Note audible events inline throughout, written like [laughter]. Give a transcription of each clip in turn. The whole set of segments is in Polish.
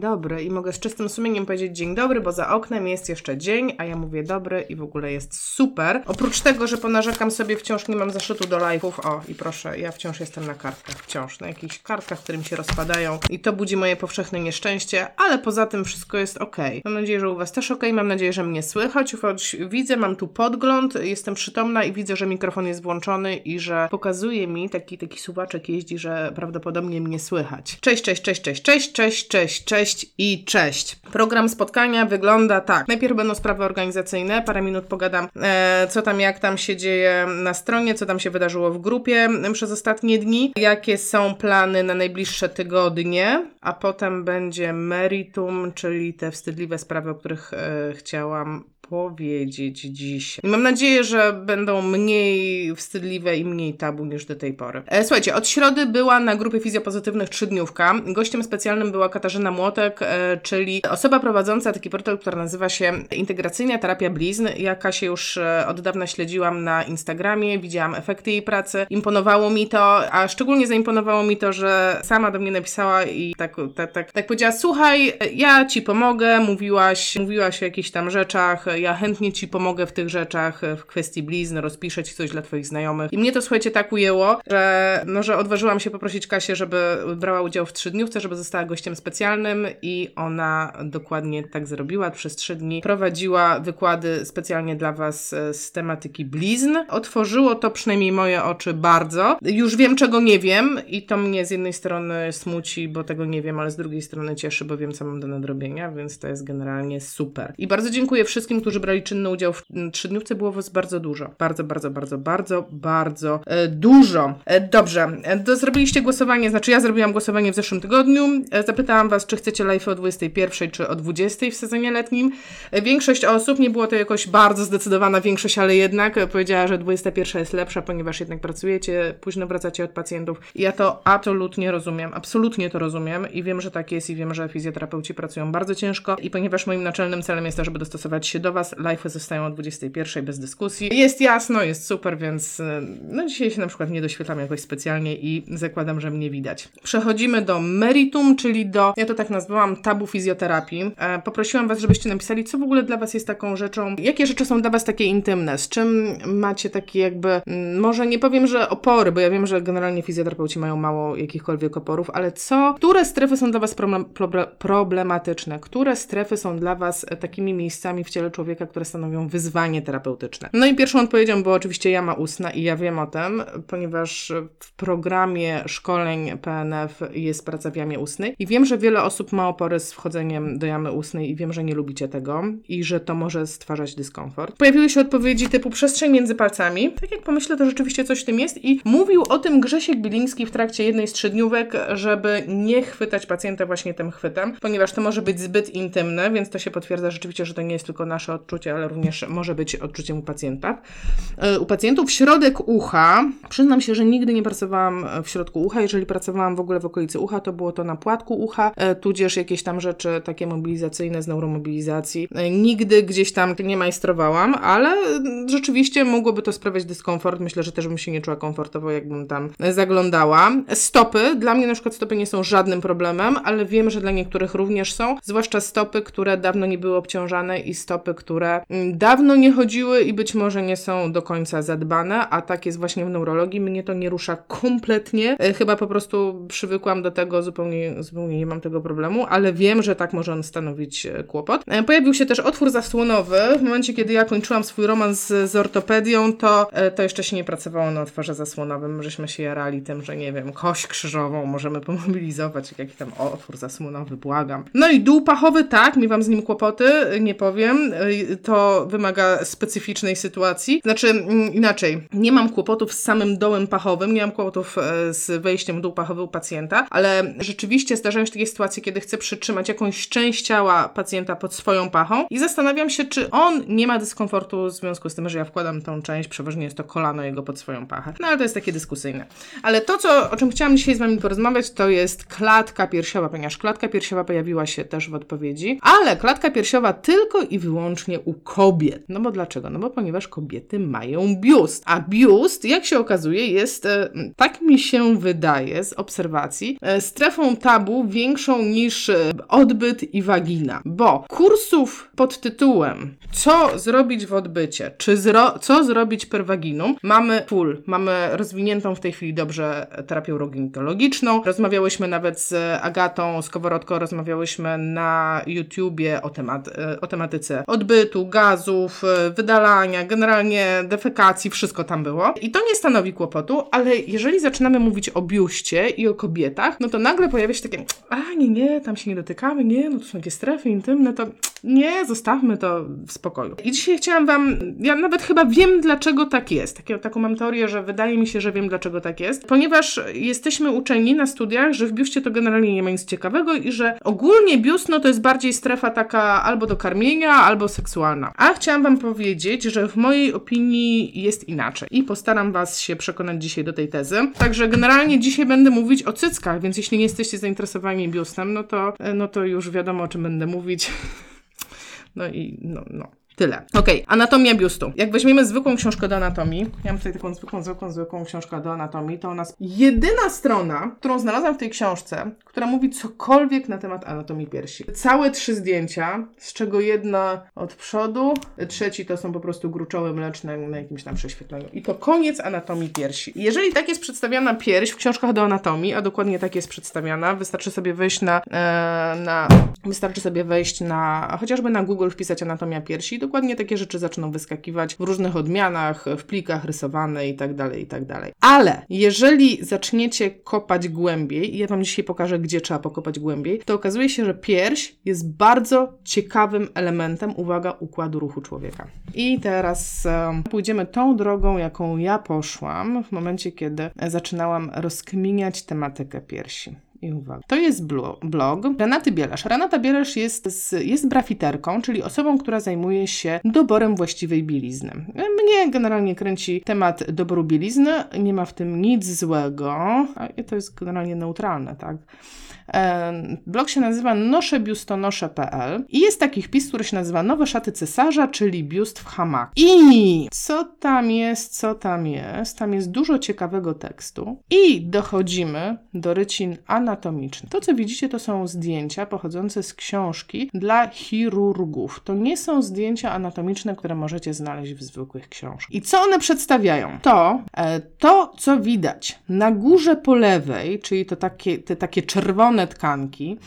Dobry. I mogę z czystym sumieniem powiedzieć dzień dobry, bo za oknem jest jeszcze dzień, a ja mówię dobry i w ogóle jest super. Oprócz tego, że ponarzekam sobie, wciąż nie mam zaszytu do live'ów. O, i proszę, ja wciąż jestem na kartkach, wciąż, na jakichś kartkach, które mi się rozpadają i to budzi moje powszechne nieszczęście, ale poza tym wszystko jest ok. Mam nadzieję, że u Was też ok, mam nadzieję, że mnie słychać. Choć widzę, mam tu podgląd, jestem przytomna i widzę, że mikrofon jest włączony i że pokazuje mi, taki, taki suwaczek jeździ, że prawdopodobnie mnie słychać. Cześć, cześć, cześć, cześć, cześć, cześć, cześć, cześć i cześć. Program spotkania wygląda tak. Najpierw będą sprawy organizacyjne, parę minut pogadam, e, co tam, jak tam się dzieje na stronie, co tam się wydarzyło w grupie przez ostatnie dni, jakie są plany na najbliższe tygodnie, a potem będzie meritum, czyli te wstydliwe sprawy, o których e, chciałam powiedzieć dziś. I mam nadzieję, że będą mniej wstydliwe i mniej tabu niż do tej pory. E, słuchajcie, od środy była na grupie fizjopozytywnych trzydniówka. Gościem specjalnym była Katarzyna Młotek, e, czyli osoba prowadząca taki portal, który nazywa się Integracyjna Terapia Blizn. Ja Kasię już e, od dawna śledziłam na Instagramie, widziałam efekty jej pracy, imponowało mi to, a szczególnie zaimponowało mi to, że sama do mnie napisała i tak, tak, tak, tak powiedziała, słuchaj, ja Ci pomogę, mówiłaś, mówiłaś o jakichś tam rzeczach, ja chętnie Ci pomogę w tych rzeczach, w kwestii blizn, rozpiszę Ci coś dla Twoich znajomych. I mnie to, słuchajcie, tak ujęło, że, no, że odważyłam się poprosić Kasię, żeby brała udział w trzydniówce, żeby została gościem specjalnym i ona dokładnie tak zrobiła. Przez trzy dni prowadziła wykłady specjalnie dla Was e, z tematyki blizn. Otworzyło to przynajmniej moje oczy bardzo. Już wiem, czego nie wiem i to mnie z jednej strony smuci, bo tego nie wiem, ale z drugiej strony cieszy, bo wiem, co mam do nadrobienia, więc to jest generalnie super. I bardzo dziękuję wszystkim, którzy którzy brali czynny udział w trzydniówce, było was bardzo dużo. Bardzo, bardzo, bardzo, bardzo, bardzo e, dużo. E, dobrze, e, zrobiliście głosowanie, znaczy ja zrobiłam głosowanie w zeszłym tygodniu. E, zapytałam was, czy chcecie live o 21 czy o 20 w sezonie letnim. E, większość osób, nie było to jakoś bardzo zdecydowana większość, ale jednak e, powiedziała, że 21 jest lepsza, ponieważ jednak pracujecie, późno wracacie od pacjentów. I ja to absolutnie rozumiem, absolutnie to rozumiem i wiem, że tak jest i wiem, że fizjoterapeuci pracują bardzo ciężko i ponieważ moim naczelnym celem jest to, żeby dostosować się do Was, Was. Live zostają o 21 bez dyskusji. Jest jasno, jest super, więc e, no dzisiaj się na przykład nie doświetlam jakoś specjalnie i zakładam, że mnie widać. Przechodzimy do meritum, czyli do, ja to tak nazwałam, tabu fizjoterapii. E, poprosiłam Was, żebyście napisali, co w ogóle dla Was jest taką rzeczą, jakie rzeczy są dla Was takie intymne, z czym macie takie jakby, może nie powiem, że opory, bo ja wiem, że generalnie fizjoterapeuci mają mało jakichkolwiek oporów, ale co, które strefy są dla Was problematyczne, które strefy są dla Was takimi miejscami w ciele człowieka, człowieka, które stanowią wyzwanie terapeutyczne. No i pierwszą odpowiedzią była oczywiście jama ustna i ja wiem o tym, ponieważ w programie szkoleń PNF jest praca w jamie ustnej i wiem, że wiele osób ma opory z wchodzeniem do jamy ustnej i wiem, że nie lubicie tego i że to może stwarzać dyskomfort. Pojawiły się odpowiedzi typu przestrzeń między palcami. Tak jak pomyślę, to rzeczywiście coś w tym jest i mówił o tym Grzesiek Biliński w trakcie jednej z trzydniówek, żeby nie chwytać pacjenta właśnie tym chwytem, ponieważ to może być zbyt intymne, więc to się potwierdza rzeczywiście, że to nie jest tylko nasze odczucie, ale również może być odczuciem u pacjenta. E, u pacjentów środek ucha, przyznam się, że nigdy nie pracowałam w środku ucha. Jeżeli pracowałam w ogóle w okolicy ucha, to było to na płatku ucha, e, tudzież jakieś tam rzeczy takie mobilizacyjne z neuromobilizacji. E, nigdy gdzieś tam nie majstrowałam, ale rzeczywiście mogłoby to sprawiać dyskomfort. Myślę, że też bym się nie czuła komfortowo, jakbym tam zaglądała. Stopy, dla mnie na przykład stopy nie są żadnym problemem, ale wiem, że dla niektórych również są, zwłaszcza stopy, które dawno nie były obciążane i stopy, które mm, dawno nie chodziły i być może nie są do końca zadbane, a tak jest właśnie w neurologii. Mnie to nie rusza kompletnie. E, chyba po prostu przywykłam do tego, zupełnie, zupełnie nie mam tego problemu, ale wiem, że tak może on stanowić e, kłopot. E, pojawił się też otwór zasłonowy. W momencie, kiedy ja kończyłam swój romans z, z ortopedią, to, to jeszcze się nie pracowało na otworze zasłonowym. Żeśmy się jarali tym, że nie wiem, kość krzyżową możemy pomobilizować, jaki tam otwór zasłonowy, błagam. No i dół pachowy, tak, mi wam z nim kłopoty, nie powiem to wymaga specyficznej sytuacji. Znaczy, mm, inaczej, nie mam kłopotów z samym dołem pachowym, nie mam kłopotów e, z wejściem w dół pachowy u pacjenta, ale rzeczywiście zdarzają się takie sytuacje, kiedy chcę przytrzymać jakąś część ciała pacjenta pod swoją pachą i zastanawiam się, czy on nie ma dyskomfortu w związku z tym, że ja wkładam tą część, przeważnie jest to kolano jego pod swoją pachę. No ale to jest takie dyskusyjne. Ale to, co, o czym chciałam dzisiaj z Wami porozmawiać, to jest klatka piersiowa, ponieważ klatka piersiowa pojawiła się też w odpowiedzi, ale klatka piersiowa tylko i wyłącznie u kobiet. No bo dlaczego? No bo ponieważ kobiety mają biust, a biust, jak się okazuje, jest, e, tak mi się wydaje z obserwacji, e, strefą tabu większą niż e, odbyt i wagina, bo kursów pod tytułem co zrobić w odbycie, czy zro co zrobić per waginum, mamy full, mamy rozwiniętą w tej chwili dobrze terapię uroginekologiczną, rozmawiałyśmy nawet z Agatą Skoworodko, rozmawiałyśmy na YouTubie o, temat, o tematyce odbytu, gazów, e, wydalania, generalnie defekacji, wszystko tam było i to nie stanowi kłopotu, ale jeżeli zaczynamy mówić o biuście i o kobietach, no to nagle pojawia się takie, a nie, nie, tam się nie dotykamy, nie, no to są takie strefy intymne, to nie, zostawmy to w spokoju. I dzisiaj chciałam Wam, ja nawet chyba wiem, dlaczego tak jest. Takie, taką mam teorię, że wydaje mi się, że wiem, dlaczego tak jest, ponieważ jesteśmy uczeni na studiach, że w biuście to generalnie nie ma nic ciekawego i że ogólnie biust, no to jest bardziej strefa taka albo do karmienia, albo seksualna. A chciałam Wam powiedzieć, że w mojej opinii jest inaczej i postaram Was się przekonać dzisiaj do tej tezy. Także generalnie dzisiaj będę mówić o cyckach, więc jeśli nie jesteście zainteresowani biustem, no to, no to już wiadomo, o czym będę mówić. [laughs] No i no, no. Tyle. Okej, okay. anatomia biustu. Jak weźmiemy zwykłą książkę do anatomii, ja mam tutaj taką zwykłą, zwykłą, zwykłą książkę do anatomii, to ona jedyna strona, którą znalazłam w tej książce, która mówi cokolwiek na temat anatomii piersi. Całe trzy zdjęcia, z czego jedna od przodu, trzeci to są po prostu gruczoły mleczne na jakimś tam prześwietleniu. I to koniec anatomii piersi. Jeżeli tak jest przedstawiana pierś w książkach do anatomii, a dokładnie tak jest przedstawiana, wystarczy sobie wejść na, e, na wystarczy sobie wejść na, chociażby na Google wpisać anatomia piersi, dokładnie takie rzeczy zaczną wyskakiwać w różnych odmianach, w plikach rysowane i tak dalej, i tak. Ale jeżeli zaczniecie kopać głębiej, i ja Wam dzisiaj pokażę, gdzie trzeba pokopać głębiej, to okazuje się, że pierś jest bardzo ciekawym elementem, uwaga, układu ruchu człowieka. I teraz um, pójdziemy tą drogą, jaką ja poszłam w momencie, kiedy zaczynałam rozkminiać tematykę piersi. I uwaga. To jest blog Renaty Bielesz. Renata Bielesz jest, jest brafiterką, czyli osobą, która zajmuje się doborem właściwej bielizny. Mnie generalnie kręci temat doboru bielizny, nie ma w tym nic złego, to jest generalnie neutralne, tak? Blog się nazywa noszebiustonosze.pl i jest taki wpis, który się nazywa Nowe szaty cesarza, czyli biust w hamak. I co tam jest, co tam jest? Tam jest dużo ciekawego tekstu i dochodzimy do rycin anatomicznych. To, co widzicie, to są zdjęcia pochodzące z książki dla chirurgów. To nie są zdjęcia anatomiczne, które możecie znaleźć w zwykłych książkach. I co one przedstawiają? To, e, to co widać na górze po lewej, czyli to takie, te takie czerwone tkanki,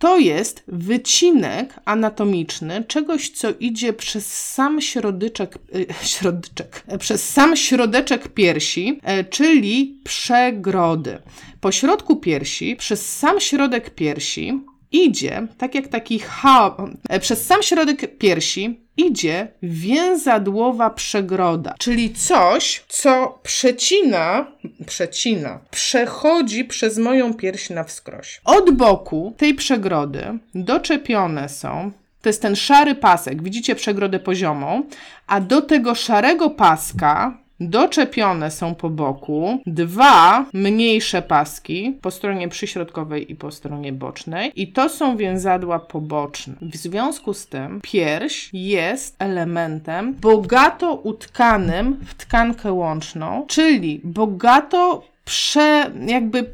to jest wycinek anatomiczny czegoś, co idzie przez sam środyczek, yy, [laughs] środyczek, przez sam środeczek piersi, yy, czyli przegrody. Po środku piersi, przez sam środek piersi idzie, tak jak taki ha, yy, przez sam środek piersi idzie więzadłowa przegroda, czyli coś, co przecina, przecina, przechodzi przez moją pierś na wskroś. Od boku tej przegrody doczepione są to jest ten szary pasek, widzicie przegrodę poziomą, a do tego szarego paska Doczepione są po boku dwa mniejsze paski po stronie przyśrodkowej i po stronie bocznej i to są więzadła poboczne. W związku z tym pierś jest elementem bogato utkanym w tkankę łączną, czyli bogato prze, jakby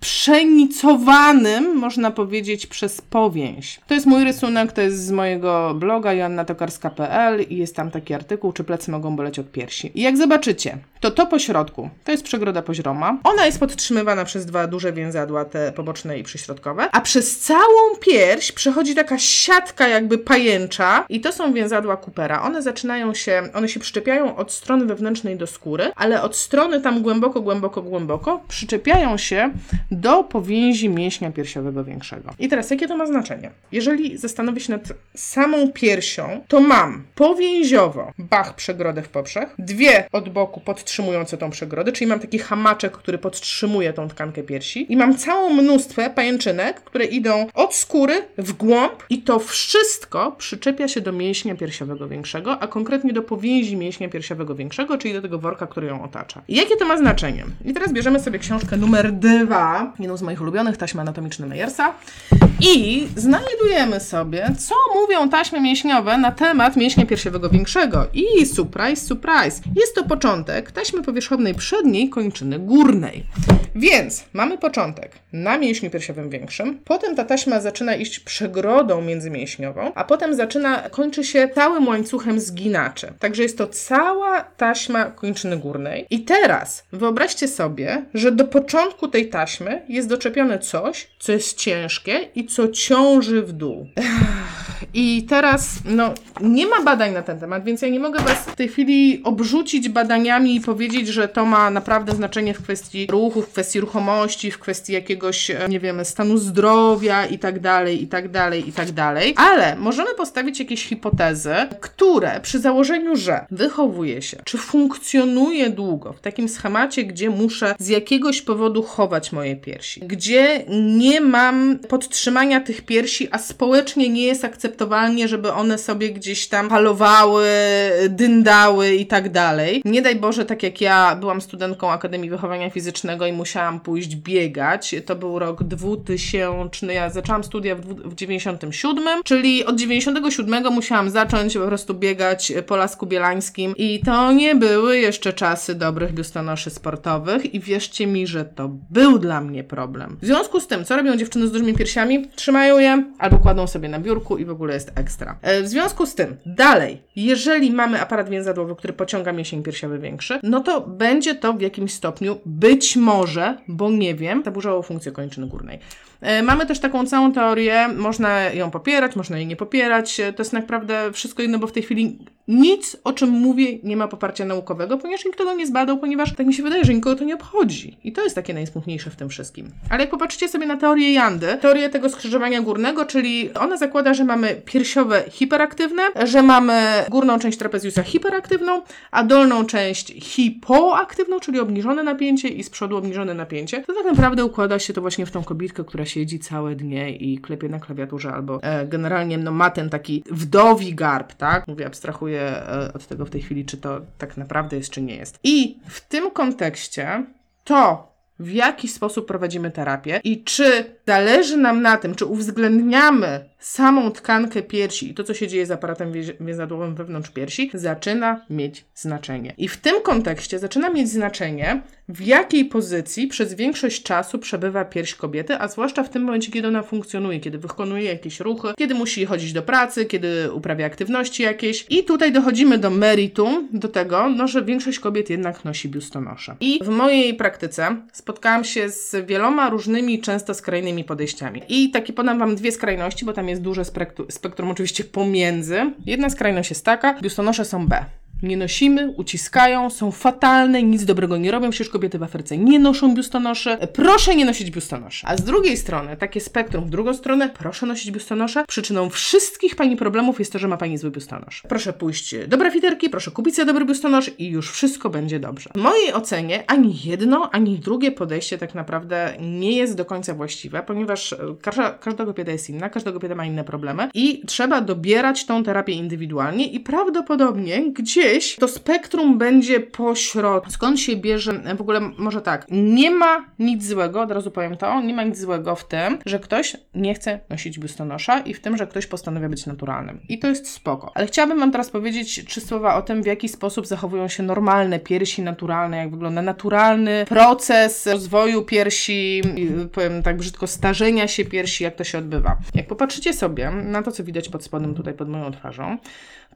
przenicowanym, można powiedzieć, przez powięź. To jest mój rysunek, to jest z mojego bloga joannatokarska.pl i jest tam taki artykuł, czy plecy mogą boleć od piersi. I jak zobaczycie, to to po środku, to jest przegroda pozioma. Ona jest podtrzymywana przez dwa duże więzadła, te poboczne i przyśrodkowe, a przez całą pierś przechodzi taka siatka jakby pajęcza i to są więzadła Coopera. One zaczynają się, one się przyczepiają od strony wewnętrznej do skóry, ale od strony tam głęboko, głęboko, głęboko przyczepiają się do powięzi mięśnia piersiowego większego. I teraz jakie to ma znaczenie? Jeżeli zastanowię się nad samą piersią, to mam powięziowo bach przegrodę w poprzech, dwie od boku pod podtrzymujące tą przegrodę, czyli mam taki hamaczek, który podtrzymuje tą tkankę piersi i mam całą mnóstwę pajęczynek, które idą od skóry w głąb i to wszystko przyczepia się do mięśnia piersiowego większego, a konkretnie do powięzi mięśnia piersiowego większego, czyli do tego worka, który ją otacza. I jakie to ma znaczenie? I teraz bierzemy sobie książkę numer dwa, jedną z moich ulubionych, taśmy anatomiczne Meyersa i znajdujemy sobie, co mówią taśmy mięśniowe na temat mięśnia piersiowego większego. I surprise, surprise, jest to początek taśmy powierzchownej przedniej kończyny górnej. Więc mamy początek na mięśniu piersiowym większym, potem ta taśma zaczyna iść przegrodą międzymięśniową, a potem zaczyna, kończy się całym łańcuchem zginaczy. Także jest to cała taśma kończyny górnej. I teraz wyobraźcie sobie, że do początku tej taśmy jest doczepione coś, co jest ciężkie i co ciąży w dół. [laughs] I teraz, no, nie ma badań na ten temat, więc ja nie mogę Was w tej chwili obrzucić badaniami i powiedzieć, że to ma naprawdę znaczenie w kwestii ruchu, w kwestii ruchomości, w kwestii jakiegoś, e, nie wiem, stanu zdrowia i tak dalej, i tak dalej, i tak dalej. Ale możemy postawić jakieś hipotezy, które przy założeniu, że wychowuje się, czy funkcjonuje długo w takim schemacie, gdzie muszę z jakiegoś powodu chować moje piersi, gdzie nie mam podtrzymania tych piersi, a społecznie nie jest akceptowalnie, żeby one sobie gdzieś tam halowały, dyndały i tak dalej. Nie daj Boże, tak jak ja byłam studentką Akademii Wychowania Fizycznego i musiałam pójść biegać, to był rok 2000, ja zaczęłam studia w, w 97, czyli od 97 musiałam zacząć po prostu biegać po Lasku Bielańskim i to nie były jeszcze czasy dobrych biustonoszy sportowych i wierzcie mi, że to był dla mnie problem. W związku z tym, co robią dziewczyny z dużymi piersiami? Trzymają je albo kładą sobie na biurku i w ogóle jest ekstra. E, w związku z tym, dalej, jeżeli mamy aparat więzadłowy, który pociąga mięsień piersiowy większy, no to będzie to w jakimś stopniu być może, bo nie wiem, zaburzało funkcję kończyny górnej. E, mamy też taką całą teorię, można ją popierać, można jej nie popierać. E, to jest naprawdę wszystko inne, bo w tej chwili nic, o czym mówię, nie ma poparcia naukowego, ponieważ nikt tego nie zbadał, ponieważ tak mi się wydaje, że nikogo to nie obchodzi. I to jest takie najsmutniejsze w tym wszystkim. Ale jak popatrzycie sobie na teorię Jandy, teorię tego skrzyżowania górnego, czyli ona zakłada, że mamy piersiowe hiperaktywne, że mamy górną część trapeziusa hiperaktywną, a dolną część hipoaktywną, czyli obniżone napięcie i z przodu obniżone napięcie. To tak naprawdę układa się to właśnie w tą kobitkę, która siedzi całe dnie i klepie na klawiaturze albo e, generalnie no, ma ten taki wdowi garb, tak? Mówię, abstrahuję e, od tego w tej chwili, czy to tak naprawdę jest, czy nie jest. I w tym kontekście to, w jaki sposób prowadzimy terapię i czy zależy nam na tym, czy uwzględniamy samą tkankę piersi i to, co się dzieje z aparatem więzadłowym wewnątrz piersi, zaczyna mieć znaczenie. I w tym kontekście zaczyna mieć znaczenie, w jakiej pozycji przez większość czasu przebywa pierś kobiety, a zwłaszcza w tym momencie, kiedy ona funkcjonuje, kiedy wykonuje jakieś ruchy, kiedy musi chodzić do pracy, kiedy uprawia aktywności jakieś. I tutaj dochodzimy do meritum, do tego, no, że większość kobiet jednak nosi biustonosze. I w mojej praktyce spotkałam się z wieloma różnymi, często skrajnymi podejściami. I takie podam Wam dwie skrajności, bo tam jest duże spektrum, spektrum oczywiście pomiędzy. Jedna skrajność jest taka, biustonosze są B nie nosimy, uciskają, są fatalne, nic dobrego nie robią. Przecież kobiety w Afryce nie noszą biustonosze. Proszę nie nosić biustonosze. A z drugiej strony, takie spektrum w drugą stronę, proszę nosić biustonosze. Przyczyną wszystkich Pani problemów jest to, że ma Pani zły biustonosz. Proszę pójść do brafiterki, proszę kupić sobie dobry biustonosz i już wszystko będzie dobrze. W mojej ocenie ani jedno, ani drugie podejście tak naprawdę nie jest do końca właściwe, ponieważ każda, każda kobieta jest inna, każda kobieta ma inne problemy i trzeba dobierać tą terapię indywidualnie i prawdopodobnie gdzie gdzieś to spektrum będzie pośrodku. Skąd się bierze, w ogóle może tak, nie ma nic złego, od razu powiem to, nie ma nic złego w tym, że ktoś nie chce nosić biustonosza i w tym, że ktoś postanawia być naturalnym. I to jest spoko. Ale chciałabym Wam teraz powiedzieć trzy słowa o tym, w jaki sposób zachowują się normalne piersi naturalne, jak wygląda naturalny proces rozwoju piersi, powiem tak brzydko, starzenia się piersi, jak to się odbywa. Jak popatrzycie sobie na to, co widać pod spodem tutaj pod moją twarzą,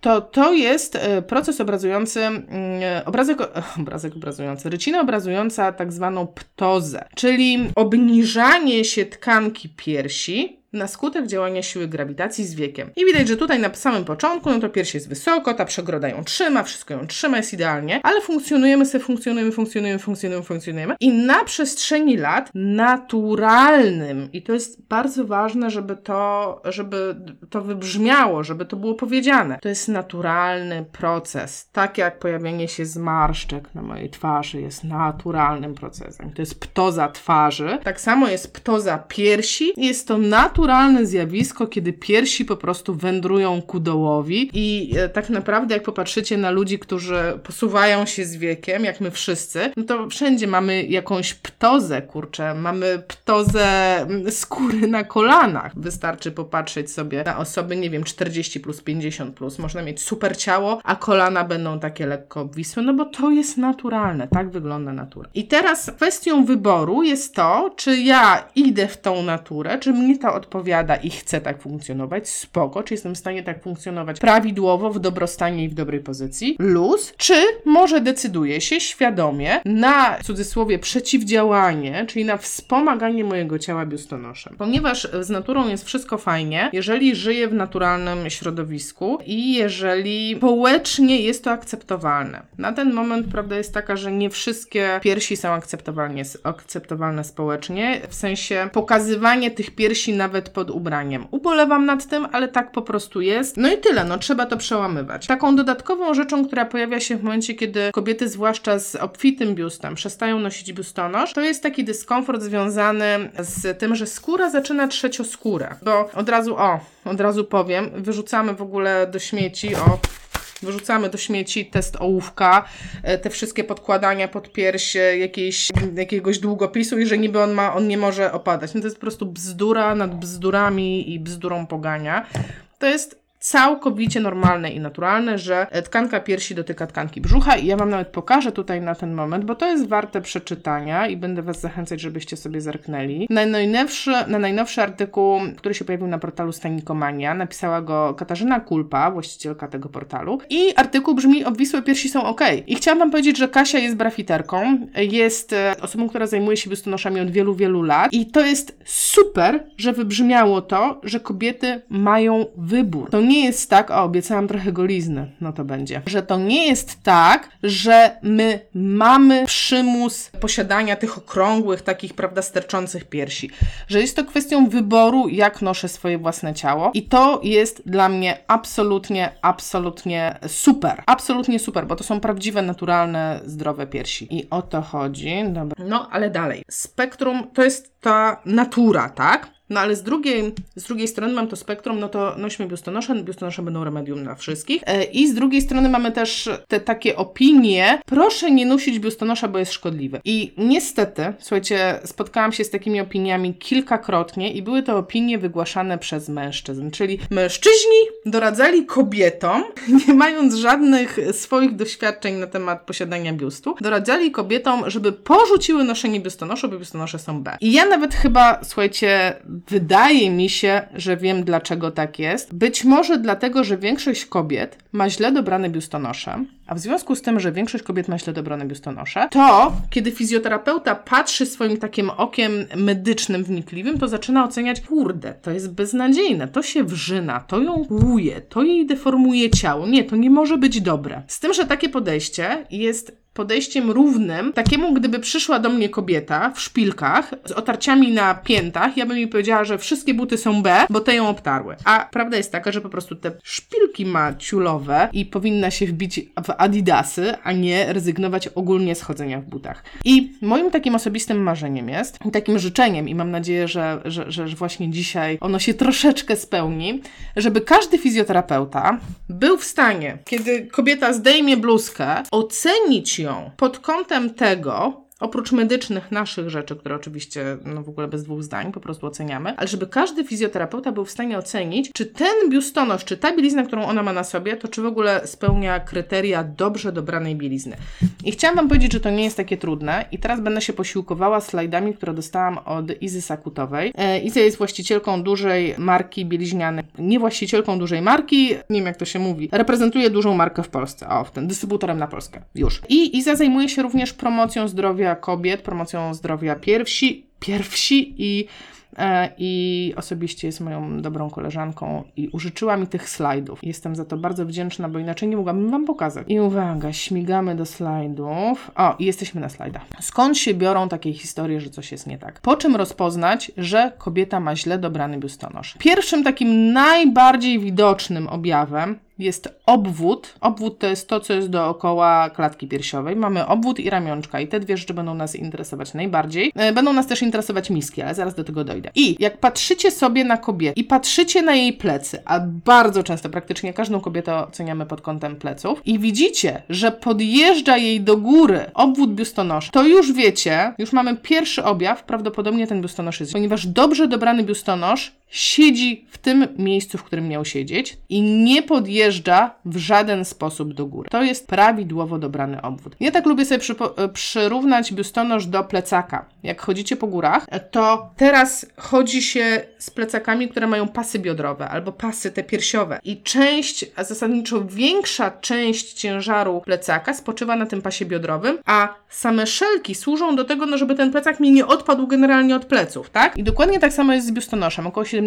to to jest e, proces obrazujący, mm, e, obrazek, [laughs] obrazek obrazujący, rycina obrazująca tak zwaną ptozę, czyli obniżanie się tkanki piersi na skutek działania siły grawitacji z wiekiem. I widać, że tutaj na samym początku, no to pierś jest wysoko, ta przegroda ją trzyma, wszystko ją trzyma, jest idealnie, ale funkcjonujemy sobie, funkcjonujemy, funkcjonujemy, funkcjonujemy, funkcjonujemy i na przestrzeni lat naturalnym, i to jest bardzo ważne, żeby to, żeby to wybrzmiało, żeby to było powiedziane, to jest naturalny proces. Tak jak pojawianie się zmarszczek na mojej twarzy jest naturalnym procesem. To jest ptoza twarzy, tak samo jest ptoza piersi, jest to naturalny naturalne zjawisko, kiedy piersi po prostu wędrują ku dołowi. I e, tak naprawdę jak popatrzycie na ludzi, którzy posuwają się z wiekiem, jak my wszyscy, no to wszędzie mamy jakąś ptozę, kurczę, mamy ptozę mm, skóry na kolanach. Wystarczy popatrzeć sobie na osoby, nie wiem, 40 plus, 50 plus, można mieć super ciało, a kolana będą takie lekko obwisłe, no bo to jest naturalne, tak wygląda natura. I teraz kwestią wyboru jest to, czy ja idę w tą naturę, czy mnie to odpowiada i chcę tak funkcjonować, spoko, czy jestem w stanie tak funkcjonować prawidłowo, w dobrostanie i w dobrej pozycji, luz, czy może decyduję się świadomie na, w cudzysłowie, przeciwdziałanie, czyli na wspomaganie mojego ciała biustonoszem. Ponieważ z naturą jest wszystko fajnie, jeżeli żyję w naturalnym środowisku i jeżeli społecznie jest to akceptowalne. Na ten moment prawda jest taka, że nie wszystkie piersi są akceptowalnie, akceptowalne społecznie, w sensie pokazywanie tych piersi nawet pod ubraniem. Ubolewam nad tym, ale tak po prostu jest. No i tyle, no trzeba to przełamywać. Taką dodatkową rzeczą, która pojawia się w momencie, kiedy kobiety, zwłaszcza z obfitym biustem, przestają nosić biustonosz, to jest taki dyskomfort związany z tym, że skóra zaczyna trzeć o skórę. Bo od razu, o, od razu powiem, wyrzucamy w ogóle do śmieci, o, Wyrzucamy do śmieci test ołówka, e, te wszystkie podkładania pod pierś jakiejś, jakiegoś długopisu i że niby on, ma, on nie może opadać. No to jest po prostu bzdura nad bzdurami i bzdurą pogania. To jest całkowicie normalne i naturalne, że tkanka piersi dotyka tkanki brzucha i ja Wam nawet pokażę tutaj na ten moment, bo to jest warte przeczytania i będę Was zachęcać, żebyście sobie zerknęli. Na najnowszy, na najnowszy artykuł, który się pojawił na portalu Stanikomania, napisała go Katarzyna Kulpa, właścicielka tego portalu i artykuł brzmi Obwisłe piersi są ok. I chciałam Wam powiedzieć, że Kasia jest brafiterką, jest e, osobą, która zajmuje się biustonoszami od wielu, wielu lat i to jest super, że wybrzmiało to, że kobiety mają wybór. To nie nie jest tak, o obiecałam trochę golizny, no to będzie, że to nie jest tak, że my mamy przymus posiadania tych okrągłych, takich, prawda, sterczących piersi, że jest to kwestią wyboru, jak noszę swoje własne ciało i to jest dla mnie absolutnie, absolutnie super, absolutnie super, bo to są prawdziwe, naturalne, zdrowe piersi i o to chodzi, dobra. No, ale dalej, spektrum to jest ta natura, tak? No ale z drugiej, z drugiej strony mam to spektrum, no to nośmy biustonosze, biustonosze będą remedium dla wszystkich. E, I z drugiej strony mamy też te takie opinie, proszę nie nosić biustonosza, bo jest szkodliwy. I niestety, słuchajcie, spotkałam się z takimi opiniami kilkakrotnie i były to opinie wygłaszane przez mężczyzn, czyli mężczyźni doradzali kobietom, [laughs] nie mając żadnych swoich doświadczeń na temat posiadania biustu, doradzali kobietom, żeby porzuciły noszenie biustonoszu, bo biustonosze są B. I ja nawet chyba, słuchajcie, Wydaje mi się, że wiem dlaczego tak jest. Być może dlatego, że większość kobiet ma źle dobrane biustonosze, a w związku z tym, że większość kobiet ma źle dobrane biustonosze, to kiedy fizjoterapeuta patrzy swoim takim okiem medycznym, wnikliwym, to zaczyna oceniać, kurde, to jest beznadziejne, to się wrzyna, to ją łuje, to jej deformuje ciało. Nie, to nie może być dobre. Z tym, że takie podejście jest podejściem równym takiemu, gdyby przyszła do mnie kobieta w szpilkach z otarciami na piętach, ja bym jej powiedziała, że wszystkie buty są B, bo te ją obtarły. A prawda jest taka, że po prostu te szpilki ma ciulowe i powinna się wbić w adidasy, a nie rezygnować ogólnie z chodzenia w butach. I moim takim osobistym marzeniem jest, takim życzeniem i mam nadzieję, że, że, że właśnie dzisiaj ono się troszeczkę spełni, żeby każdy fizjoterapeuta był w stanie, kiedy kobieta zdejmie bluzkę, ocenić ją pod kątem tego, oprócz medycznych naszych rzeczy, które oczywiście no w ogóle bez dwóch zdań po prostu oceniamy, ale żeby każdy fizjoterapeuta był w stanie ocenić, czy ten biustonosz, czy ta bielizna, którą ona ma na sobie, to czy w ogóle spełnia kryteria dobrze dobranej bielizny. I chciałam Wam powiedzieć, że to nie jest takie trudne i teraz będę się posiłkowała slajdami, które dostałam od Izy Sakutowej. E, Iza jest właścicielką dużej marki bieliźnianej, nie właścicielką dużej marki, nie wiem jak to się mówi, reprezentuje dużą markę w Polsce, o, w ten dystrybutorem na Polskę, już. I Iza zajmuje się również promocją zdrowia kobiet, promocją zdrowia piersi, piersi i e, i osobiście jest moją dobrą koleżanką i użyczyła mi tych slajdów. Jestem za to bardzo wdzięczna, bo inaczej nie mogłabym Wam pokazać. I uwaga, śmigamy do slajdów. O, i jesteśmy na slajdach. Skąd się biorą takie historie, że coś jest nie tak? Po czym rozpoznać, że kobieta ma źle dobrany biustonosz? Pierwszym takim najbardziej widocznym objawem jest obwód. Obwód to jest to, co jest dookoła klatki piersiowej. Mamy obwód i ramionczka i te dwie rzeczy będą nas interesować najbardziej. E, Będą nas też interesować miski, ale zaraz do tego dojdę. I jak patrzycie sobie na kobietę i patrzycie na jej plecy, a bardzo często, praktycznie każdą kobietę oceniamy pod kątem pleców i widzicie, że podjeżdża jej do góry obwód biustonosza, to już wiecie, już mamy pierwszy objaw, prawdopodobnie ten biustonosz jest, ponieważ dobrze dobrany biustonosz siedzi w tym miejscu, w którym miał siedzieć i nie podjeżdża w żaden sposób do góry. To jest prawidłowo dobrany obwód. Ja tak lubię sobie e, przyrównać biustonosz do plecaka. Jak chodzicie po górach, to teraz chodzi się z plecakami, które mają pasy biodrowe albo pasy te piersiowe i część, a zasadniczo większa część ciężaru plecaka spoczywa na tym pasie biodrowym, a same szelki służą do tego, no, żeby ten plecak mi nie odpadł generalnie od pleców, tak? I dokładnie tak samo jest z biustonoszem. Około 70%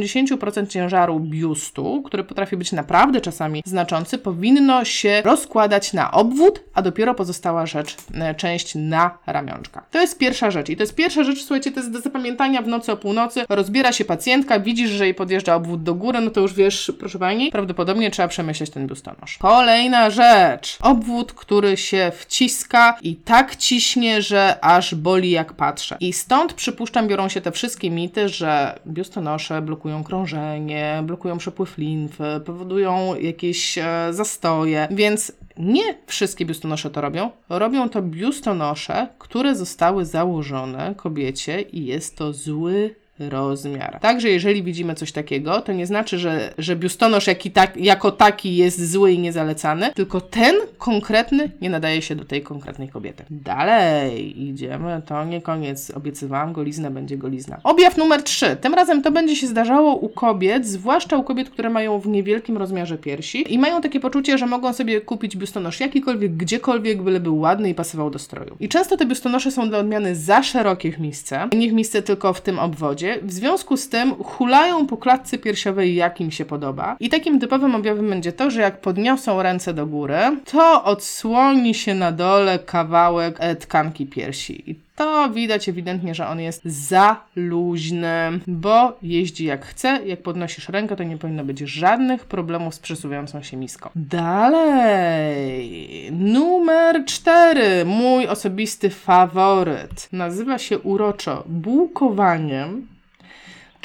ciężaru biustu, który potrafi być naprawdę czasami znaczący, powinno się rozkładać na obwód, a dopiero pozostała rzecz, e, część na ramionczka. To jest pierwsza rzecz. I to jest pierwsza rzecz, słuchajcie, to jest do zapamiętania w nocy o północy. Rozbiera się pacjentka, widzisz, że jej podjeżdża obwód do góry, no to już wiesz, proszę pani, prawdopodobnie trzeba przemyśleć ten biustonosz. Kolejna rzecz. Obwód, który się wciska i tak ciśnie, że aż boli jak patrzę. I stąd przypuszczam biorą się te wszystkie mity, że biustonosze blokują krążenie, blokują przepływ limfy, powodują jakieś e, zastoje, więc nie wszystkie biustonosze to robią. Robią to biustonosze, które zostały założone kobiecie i jest to zły rozmiar. Także jeżeli widzimy coś takiego, to nie znaczy, że, że biustonosz jaki tak, jako taki jest zły i niezalecany, tylko ten konkretny nie nadaje się do tej konkretnej kobiety. Dalej idziemy, to nie koniec. Obiecywałam, golizna będzie golizna. Objaw numer 3. Tym razem to będzie się zdarzało u kobiet, zwłaszcza u kobiet, które mają w niewielkim rozmiarze piersi i mają takie poczucie, że mogą sobie kupić biustonosz jakikolwiek, gdziekolwiek, byle był ładny i pasował do stroju. I często te biustonosze są dla odmiany za szerokie w misce, nie w tylko w tym obwodzie, w związku z tym hulają po klatce piersiowej jak im się podoba. I takim typowym objawem będzie to, że jak podniosą ręce do góry, to odsłoni się na dole kawałek e, tkanki piersi. I to widać ewidentnie, że on jest za luźny, bo jeździ jak chce. Jak podnosisz rękę, to nie powinno być żadnych problemów z przesuwającą się miską. Dalej. Numer cztery. Mój osobisty faworyt. Nazywa się uroczo bułkowaniem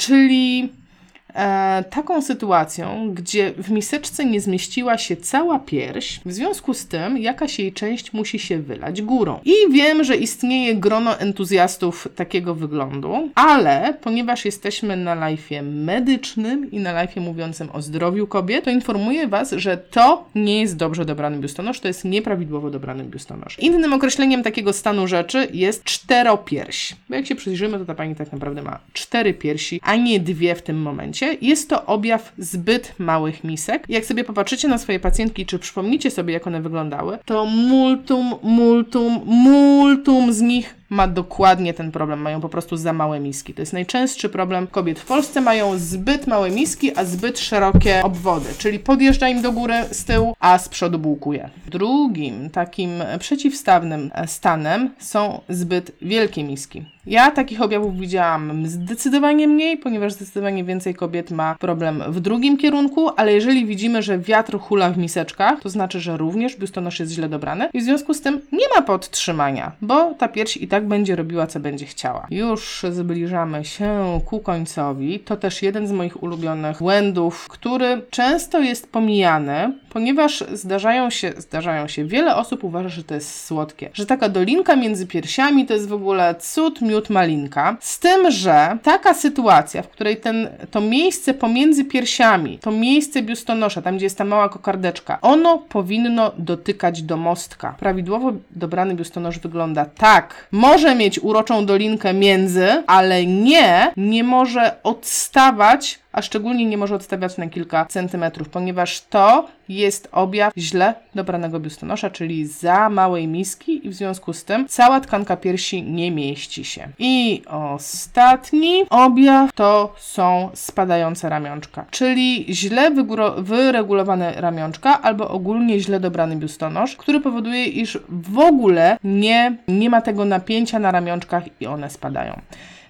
czyli e, taką sytuacją, gdzie w miseczce nie zmieściła się cała pierś, w związku z tym jakaś jej część musi się wylać górą. I wiem, że istnieje grono entuzjastów takiego wyglądu, ale ponieważ jesteśmy na live'ie medycznym i na live'ie mówiącym o zdrowiu kobiet, to informuję Was, że to nie jest dobrze dobrany biustonosz, to jest nieprawidłowo dobrany biustonosz. Innym określeniem takiego stanu rzeczy jest czteropierś. Bo jak się przyjrzymy, to ta pani tak naprawdę ma cztery piersi, a nie dwie w tym momencie. Jest to objaw zbyt małych misek. Jak sobie popatrzycie na swoje pacjentki, czy przypomnicie sobie, jak one wyglądały, to multum, multum, multum z nich ma dokładnie ten problem. Mają po prostu za małe miski. To jest najczęstszy problem kobiet w Polsce. Mają zbyt małe miski, a zbyt szerokie obwody, czyli podjeżdża im do góry z tyłu, a z przodu bułkuje. Drugim takim przeciwstawnym stanem są zbyt wielkie miski. Ja takich objawów widziałam zdecydowanie mniej, ponieważ zdecydowanie więcej kobiet ma problem w drugim kierunku, ale jeżeli widzimy, że wiatr hula w miseczkach, to znaczy, że również biustonosz jest źle dobrany i w związku z tym nie ma podtrzymania, bo ta pierś i tak będzie robiła, co będzie chciała. Już zbliżamy się ku końcowi. To też jeden z moich ulubionych błędów, który często jest pomijany, ponieważ zdarzają się, zdarzają się, wiele osób uważa, że to jest słodkie, że taka dolinka między piersiami to jest w ogóle cud, miód, malinka. Z tym, że taka sytuacja, w której ten, to miejsce pomiędzy piersiami, to miejsce biustonosza, tam gdzie jest ta mała kokardeczka, ono powinno dotykać do mostka. Prawidłowo dobrany biustonosz wygląda tak. Może mieć uroczą dolinkę między, ale nie, nie może odstawać a szczególnie nie może odstawiać na kilka centymetrów, ponieważ to jest objaw źle dobranego biustonosza, czyli za małej miski i w związku z tym cała tkanka piersi nie mieści się. I ostatni objaw to są spadające ramionczka, czyli źle wyregulowane ramionczka albo ogólnie źle dobrany biustonosz, który powoduje, iż w ogóle nie, nie ma tego napięcia na ramionczkach i one spadają.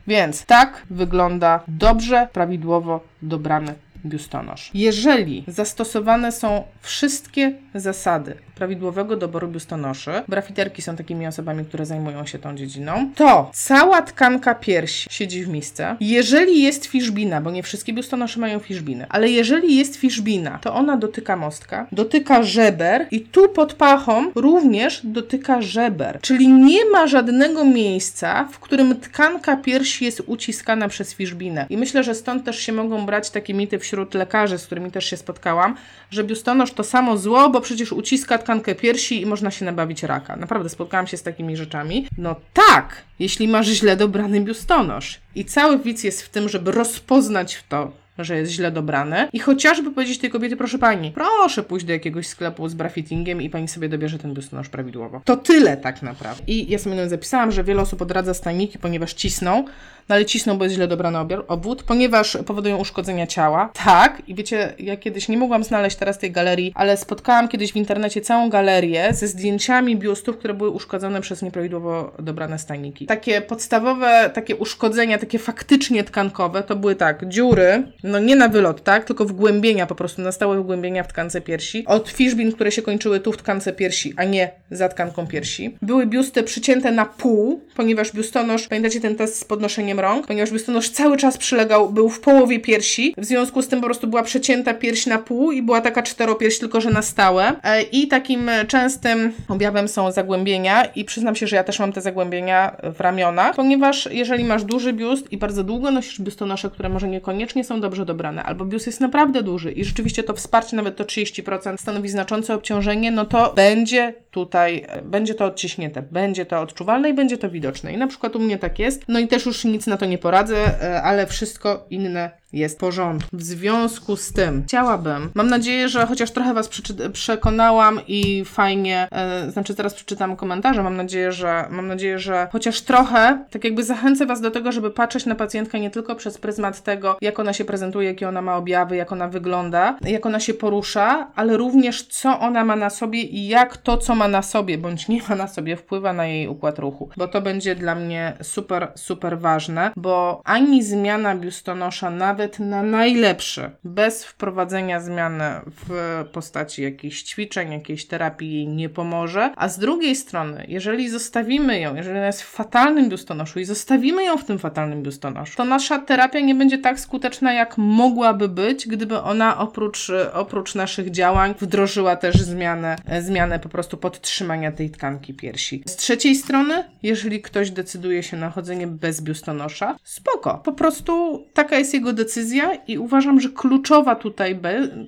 Więc tak wygląda dobrze, prawidłowo dobrany biustonosz. Jeżeli zastosowane są wszystkie zasady prawidłowego doboru biustonoszy, brafiterki są takimi osobami, które zajmują się tą dziedziną, to cała tkanka piersi siedzi w misce. Jeżeli jest fiszbina, bo nie wszystkie biustonosze mają fiszbiny, ale jeżeli jest fiszbina, to ona dotyka mostka, dotyka żeber i tu pod pachą również dotyka żeber. Czyli nie ma żadnego miejsca, w którym tkanka piersi jest uciskana przez fiszbinę. I myślę, że stąd też się mogą brać takie mity wśród lekarzy, z którymi też się spotkałam, że biustonosz to samo zło, bo przecież uciska tkankę piersi i można się nabawić raka. Naprawdę spotkałam się z takimi rzeczami. No tak, jeśli masz źle dobrany biustonosz. I cały widz jest w tym, żeby rozpoznać to, że jest źle dobrane i chociażby powiedzieć tej kobiety, proszę pani, proszę pójść do jakiegoś sklepu z brafittingiem i pani sobie dobierze ten biustonosz prawidłowo. To tyle tak naprawdę. I ja sobie zapisałam, że wiele osób odradza stajniki, ponieważ cisną, no ale cisną, bo jest źle dobrany obwód, ponieważ powodują uszkodzenia ciała. Tak, i wiecie, ja kiedyś nie mogłam znaleźć teraz tej galerii, ale spotkałam kiedyś w internecie całą galerię ze zdjęciami biustów, które były uszkodzone przez nieprawidłowo dobrane stajniki. Takie podstawowe, takie uszkodzenia, takie faktycznie tkankowe, to były tak, dziury, no nie na wylot, tak, tylko wgłębienia, po prostu na stałe wgłębienia w tkance piersi, od fiszbin, które się kończyły tu w tkance piersi, a nie za tkanką piersi. Były biusty przycięte na pół, ponieważ biustonosz, pamiętacie ten test z podnoszeniem rąk, ponieważ biustonosz cały czas przylegał, był w połowie piersi, w związku z tym po prostu była przecięta pierś na pół i była taka czteropierś, tylko że na stałe. E, I takim częstym objawem są zagłębienia i przyznam się, że ja też mam te zagłębienia w ramionach, ponieważ jeżeli masz duży biust i bardzo długo nosisz biustonosze, które może niekoniecznie są dobrze dobrane, albo biust jest naprawdę duży i rzeczywiście to wsparcie, nawet to 30% stanowi znaczące obciążenie, no to będzie tutaj, e, będzie to odciśnięte, będzie to odczuwalne i będzie to widoczne. I na przykład u mnie tak jest. No i też już nic na to nie poradzę, e, ale wszystko inne jest porządku. W związku z tym chciałabym, mam nadzieję, że chociaż trochę Was przekonałam i fajnie, e, znaczy teraz przeczytam komentarze, mam nadzieję, że mam nadzieję, że chociaż trochę, tak jakby zachęcę Was do tego, żeby patrzeć na pacjentkę nie tylko przez pryzmat tego, jak ona się prezentuje, jakie ona ma objawy, jak ona wygląda, jak ona się porusza, ale również co ona ma na sobie i jak to, co ma na sobie, bądź nie ma na sobie, wpływa na jej układ ruchu. Bo to będzie dla mnie super, super ważne, bo ani zmiana biustonosza, nawet na najlepszy, bez wprowadzenia zmiany w postaci jakichś ćwiczeń, jakiejś terapii jej nie pomoże. A z drugiej strony, jeżeli zostawimy ją, jeżeli ona jest w fatalnym biustonoszu i zostawimy ją w tym fatalnym biustonoszu, to nasza terapia nie będzie tak skuteczna, jak mogłaby być, gdyby ona oprócz, oprócz naszych działań wdrożyła też zmianę, zmianę po prostu pod podtrzymania tej tkanki piersi. Z trzeciej strony, jeżeli ktoś decyduje się na chodzenie bez biustonosza, spoko. Po prostu taka jest jego decyzja i uważam, że kluczowa tutaj,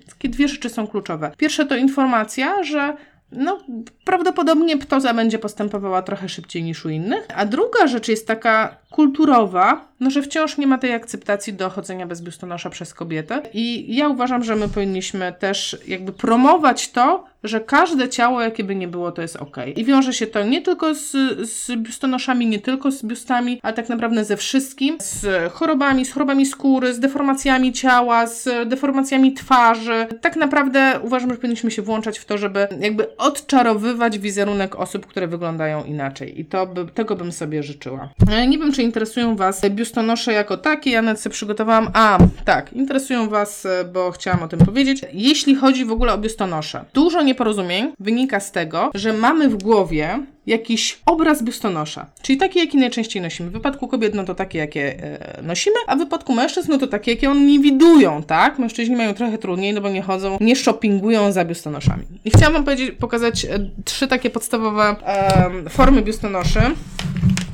takie dwie rzeczy są kluczowe. Pierwsze to informacja, że no, prawdopodobnie ptoza będzie postępowała trochę szybciej niż u innych. A druga rzecz jest taka kulturowa, no, że wciąż nie ma tej akceptacji do chodzenia bez biustonosza przez kobietę. I ja uważam, że my powinniśmy też jakby promować to, że każde ciało, jakie by nie było, to jest ok. I wiąże się to nie tylko z, z biustonoszami, nie tylko z biustami, ale tak naprawdę ze wszystkim. Z chorobami, z chorobami skóry, z deformacjami ciała, z deformacjami twarzy. Tak naprawdę uważam, że powinniśmy się włączać w to, żeby jakby odczarowywać wizerunek osób, które wyglądają inaczej. I to by, tego bym sobie życzyła. Nie wiem, czy interesują Was biustonosze jako takie. Ja nawet sobie przygotowałam. A, tak, interesują Was, bo chciałam o tym powiedzieć. Jeśli chodzi w ogóle o biustonosze, dużo nie nieporozumień wynika z tego, że mamy w głowie jakiś obraz biustonosza, czyli taki, jaki najczęściej nosimy. W wypadku kobiet, no to takie, jakie e, nosimy, a w wypadku mężczyzn, no to takie, jakie oni widują, tak? Mężczyźni mają trochę trudniej, no bo nie chodzą, nie shoppingują za biustonoszami. I chciałam Wam powiedzieć, pokazać e, trzy takie podstawowe e, formy biustonoszy.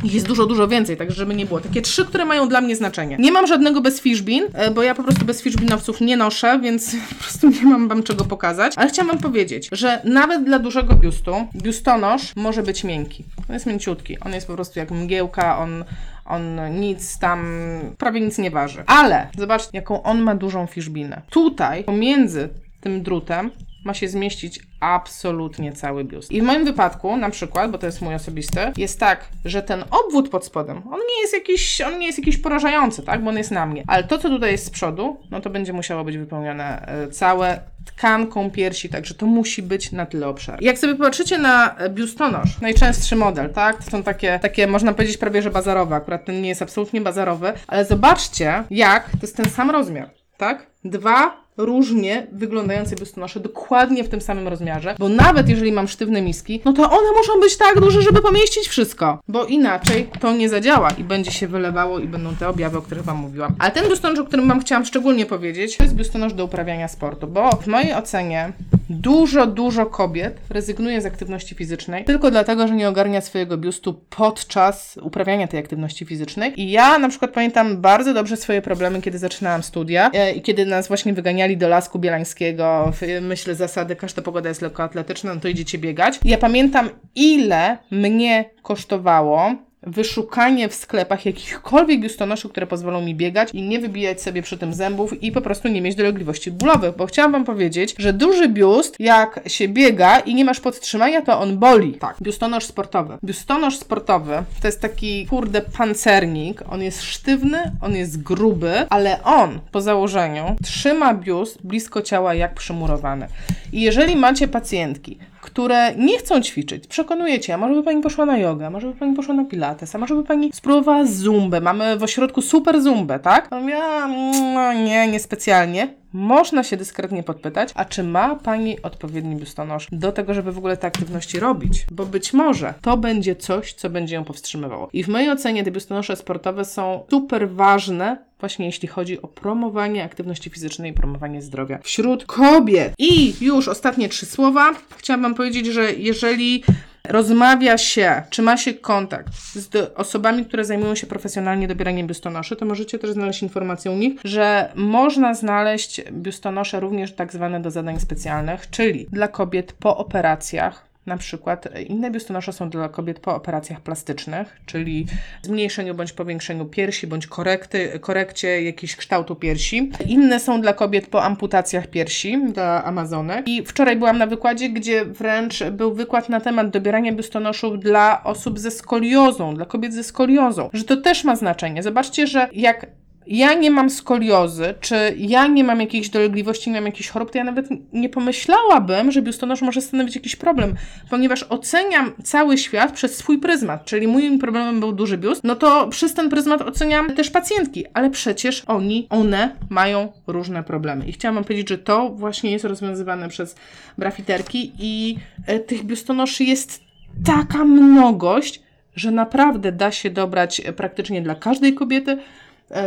Ich jest dużo, dużo więcej, tak żeby nie było. Takie trzy, które mają dla mnie znaczenie. Nie mam żadnego bez fishbin, e, bo ja po prostu bez fishbinowców nie noszę, więc [laughs] po prostu nie mam wam czego pokazać. Ale chciałam wam powiedzieć, że nawet dla dużego biustu, biustonosz może być miękki. On jest mięciutki. On jest po prostu jak mgiełka, on on nic tam, prawie nic nie waży. Ale zobaczcie, jaką on ma dużą fiszbinę. Tutaj, pomiędzy tym drutem, ma się zmieścić absolutnie cały biust. I w moim wypadku, na przykład, bo to jest mój osobisty, jest tak, że ten obwód pod spodem, on nie jest jakiś, on nie jest jakiś porażający, tak, bo on jest na mnie. Ale to, co tutaj jest z przodu, no to będzie musiało być wypełnione e, całe tkanką piersi, także to musi być na tyle obszar. Jak sobie popatrzycie na biustonosz, najczęstszy model, tak, to są takie, takie można powiedzieć prawie, że bazarowe, akurat ten nie jest absolutnie bazarowy, ale zobaczcie, jak to jest ten sam rozmiar tak? Dwa różnie wyglądające biustonosze, dokładnie w tym samym rozmiarze, bo nawet jeżeli mam sztywne miski, no to one muszą być tak duże, żeby pomieścić wszystko, bo inaczej to nie zadziała i będzie się wylewało i będą te objawy, o których Wam mówiłam. Ale ten biustonosz, o którym Wam chciałam szczególnie powiedzieć, to jest biustonosz do uprawiania sportu, bo w mojej ocenie dużo, dużo kobiet rezygnuje z aktywności fizycznej tylko dlatego, że nie ogarnia swojego biustu podczas uprawiania tej aktywności fizycznej. I ja na przykład pamiętam bardzo dobrze swoje problemy, kiedy zaczynałam studia e, i kiedy nas właśnie wyganiali do Lasku Bielańskiego, w myśl zasady każda pogoda jest lekkoatletyczna, no to idziecie biegać. Ja pamiętam, ile mnie kosztowało wyszukanie w sklepach jakichkolwiek biustonoszy, które pozwolą mi biegać i nie wybijać sobie przy tym zębów i po prostu nie mieć dolegliwości bólowych, bo chciałam Wam powiedzieć, że duży biust, jak się biega i nie masz podtrzymania, to on boli. Tak, biustonosz sportowy. Biustonosz sportowy to jest taki, kurde, pancernik, on jest sztywny, on jest gruby, ale on po założeniu trzyma biust blisko ciała jak przymurowany. I jeżeli macie pacjentki, które nie chcą ćwiczyć, przekonujecie, a może by Pani poszła na jogę, a może by Pani poszła na pilates, a może by Pani spróbowała zumbę, mamy w ośrodku super zumbę, tak? No ja, mm, nie, niespecjalnie. Można się dyskretnie podpytać, a czy ma Pani odpowiedni biustonosz do tego, żeby w ogóle te aktywności robić? Bo być może to będzie coś, co będzie ją powstrzymywało. I w mojej ocenie te biustonosze sportowe są super ważne właśnie jeśli chodzi o promowanie aktywności fizycznej i promowanie zdrowia wśród kobiet. I już ostatnie trzy słowa. Chciałam Wam powiedzieć, że jeżeli rozmawia się, czy ma się kontakt z osobami, które zajmują się profesjonalnie dobieraniem biustonoszy, to możecie też znaleźć informację u nich, że można znaleźć biustonosze również tak zwane do zadań specjalnych, czyli dla kobiet po operacjach, na przykład e, inne biustonosze są dla kobiet po operacjach plastycznych, czyli zmniejszeniu bądź powiększeniu piersi, bądź korekty, korekcie jakiegoś kształtu piersi. Inne są dla kobiet po amputacjach piersi, dla Amazonek. I wczoraj byłam na wykładzie, gdzie wręcz był wykład na temat dobierania biustonoszów dla osób ze skoliozą, dla kobiet ze skoliozą, że to też ma znaczenie. Zobaczcie, że jak ja nie mam skoliozy, czy ja nie mam jakiejś dolegliwości, nie mam jakichś chorób, to ja nawet nie pomyślałabym, że biustonosz może stanowić jakiś problem, ponieważ oceniam cały świat przez swój pryzmat, czyli moim problemem był duży biust, no to przez ten pryzmat oceniam też pacjentki, ale przecież oni, one mają różne problemy. I chciałam powiedzieć, że to właśnie jest rozwiązywane przez brafiterki i e, tych biustonoszy jest taka mnogość, że naprawdę da się dobrać praktycznie dla każdej kobiety,